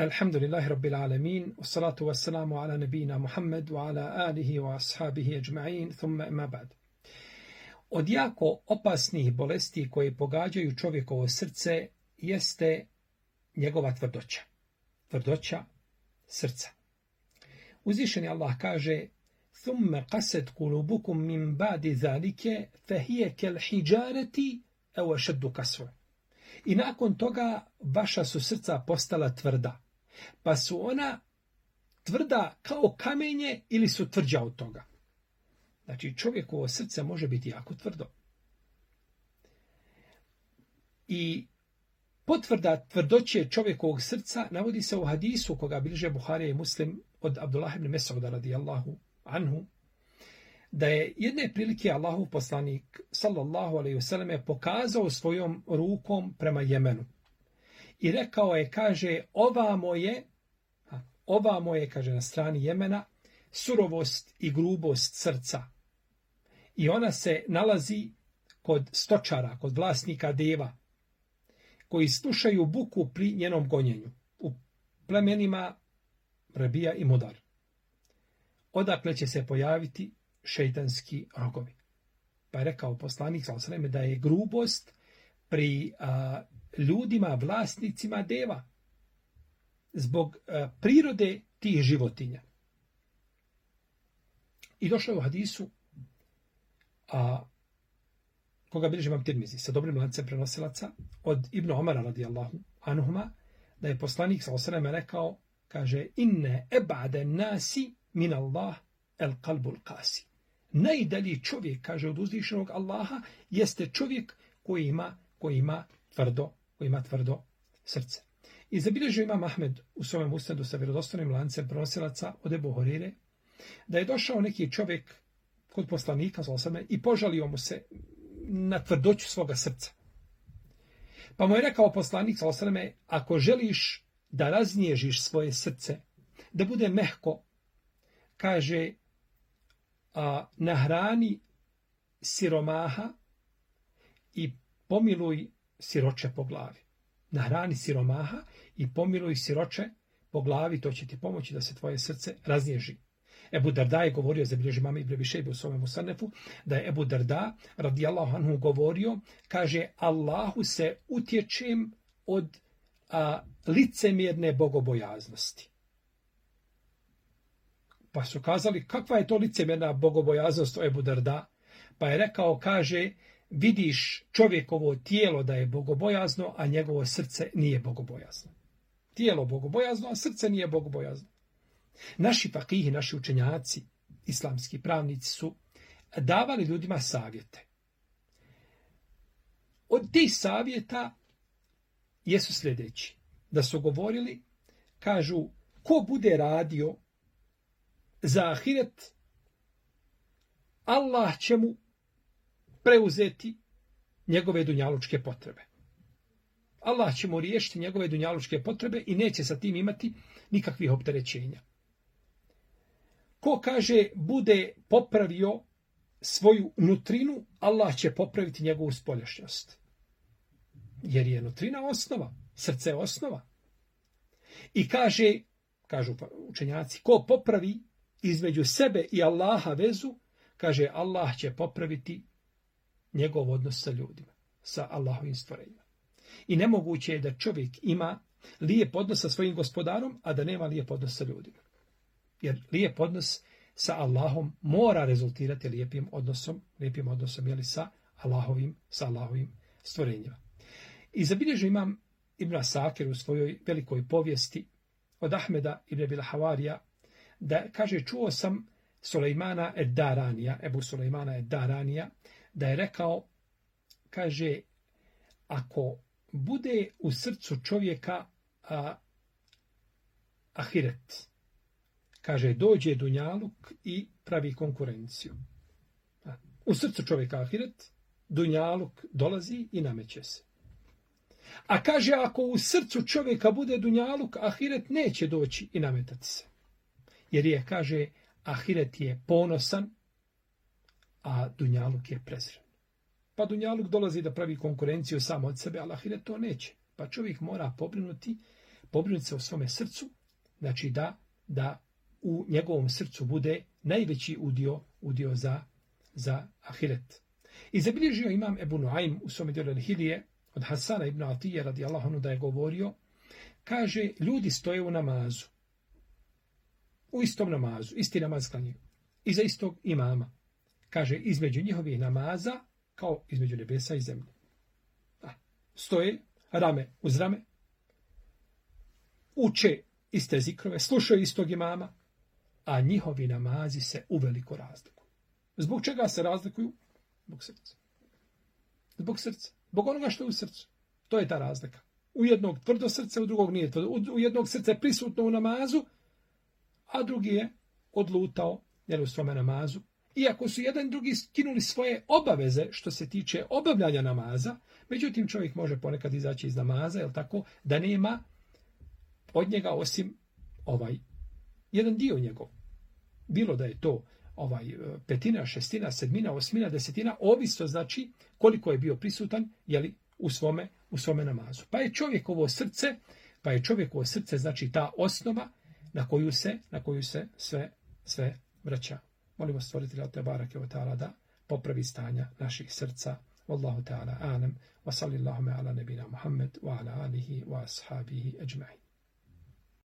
الحمد لله رب العالمين والصلاة والسلام على نبينا محمد وعلى آله وأصحابه أجمعين ثم ما بعد Od jako opasnih bolesti koje pogađaju čovjekovo srce jeste njegova tvrdoća. Tvrdoća srca. Uzvišeni Allah kaže ثُمَّ قَسَدْ قُلُوبُكُمْ مِنْ بَعْدِ ذَلِكَ فَهِيَ كَلْحِجَارَتِ أَوَ شَدُّ كَسْرُ I nakon toga vaša su srca postala tvrda pa su ona tvrda kao kamenje ili su tvrđa od toga. Znači čovjekovo srce može biti jako tvrdo. I potvrda tvrdoće čovjekovog srca navodi se u hadisu koga bilže Buhari i Muslim od Abdullah ibn Mesauda radijallahu anhu, da je jedne prilike Allahov poslanik sallallahu alaihi vseleme pokazao svojom rukom prema Jemenu i rekao je, kaže, ovamo je, ovamo je, kaže, na strani Jemena, surovost i grubost srca. I ona se nalazi kod stočara, kod vlasnika deva, koji slušaju buku pri njenom gonjenju, u plemenima Rabija i Mudar. Odakle će se pojaviti šeitanski rogovi. Pa je rekao poslanik, sa da je grubost, pri a, ljudima, vlasnicima deva, zbog a, prirode tih životinja. I došlo je u hadisu, a, koga bilježi vam tirmizi, sa dobrim lancem prenosilaca, od Ibn Omara radijallahu anuhuma, da je poslanik sa osreme rekao, kaže, inne ebade nasi min Allah el kalbul kasi. Najdalji čovjek, kaže od uzvišenog Allaha, jeste čovjek koji ima koji ima tvrdo, koji ima tvrdo srce. I zabilježio ima Ahmed u svojem ustadu sa vjerodostanim lancem prosilaca od Ebu Horire, da je došao neki čovjek kod poslanika Zosame i požalio mu se na tvrdoću svoga srca. Pa mu je rekao poslanik Zosame, ako želiš da raznježiš svoje srce, da bude mehko, kaže, a, nahrani siromaha i pomiluj siroče po glavi. Nahrani siromaha i pomiluj siroče po glavi, to će ti pomoći da se tvoje srce raznježi. Ebu Darda je govorio, zabilježi mama i brebišebi u svojemu sanefu, da je Ebu Darda, radijallahu anhu, govorio, kaže, Allahu se utječem od a, licemjerne bogobojaznosti. Pa su kazali, kakva je to licemjerna bogobojaznost o Ebu Darda? Pa je rekao, kaže, vidiš čovjekovo tijelo da je bogobojazno, a njegovo srce nije bogobojazno. Tijelo bogobojazno, a srce nije bogobojazno. Naši fakihi, naši učenjaci, islamski pravnici su davali ljudima savjete. Od tih savjeta jesu sljedeći. Da su govorili, kažu, ko bude radio za ahiret, Allah će mu preuzeti njegove dunjalučke potrebe. Allah će mu riješiti njegove dunjalučke potrebe i neće sa tim imati nikakvih opterećenja. Ko kaže bude popravio svoju nutrinu, Allah će popraviti njegovu spolješnjost. Jer je nutrina osnova, srce je osnova. I kaže, kažu učenjaci, ko popravi između sebe i Allaha vezu, kaže Allah će popraviti njegov odnos sa ljudima, sa Allahovim stvorenjima. I nemoguće je da čovjek ima lijep odnos sa svojim gospodarom, a da nema lijep odnos sa ljudima. Jer lijep odnos sa Allahom mora rezultirati lijepim odnosom, lijepim odnosom jeli, sa Allahovim, sa Allahovim stvorenjima. I zabilježu imam Ibn Asakir u svojoj velikoj povijesti od Ahmeda Ibn Bil Havarija, da kaže, čuo sam Sulejmana Eddaranija, Ebu Sulejmana Eddaranija, da je rekao, kaže, ako bude u srcu čovjeka a, ahiret, kaže, dođe Dunjaluk i pravi konkurenciju. U srcu čovjeka ahiret, Dunjaluk dolazi i nameće se. A kaže, ako u srcu čovjeka bude Dunjaluk, ahiret neće doći i nametati se. Jer je, kaže, ahiret je ponosan, a Dunjaluk je prezren. Pa Dunjaluk dolazi da pravi konkurenciju samo od sebe, ali Ahiret to neće. Pa čovjek mora pobrinuti, pobrinuti se o svome srcu, znači da, da u njegovom srcu bude najveći udio, udio za, za Ahiret. I zabilježio imam Ebu Nuaym u svome djelu Hilije od Hasana ibn Atije radijallahu anhu da je govorio, kaže, ljudi stoje u namazu, u istom namazu, isti namaz klanjuju, iza istog imama, kaže, između njihovih namaza, kao između nebesa i zemlje. Da. Stoje rame uz rame, uče iste zikrove, slušaju istog imama, a njihovi namazi se u veliko razliku. Zbog čega se razlikuju? Zbog srca. Zbog srca. Zbog onoga što je u srcu. To je ta razlika. U jednog tvrdo srce, u drugog nije tvrdo. U jednog srce prisutno u namazu, a drugi je odlutao, jer u svome namazu Iako su jedan drugi skinuli svoje obaveze što se tiče obavljanja namaza, međutim čovjek može ponekad izaći iz namaza, jel tako, da nema od njega osim ovaj jedan dio njegov. Bilo da je to ovaj petina, šestina, sedmina, osmina, desetina, ovisno znači koliko je bio prisutan jeli, u svome u svome namazu. Pa je čovjekovo srce, pa je čovjekovo srce znači ta osnova na koju se na koju se sve sve vraća molimo stvoritelja te barake o ta'ala da popravi stanja naših srca. Wallahu ta'ala anem, wa sallillahu me ala nebina Muhammed, wa ala alihi, wa ashabihi, ajma'in.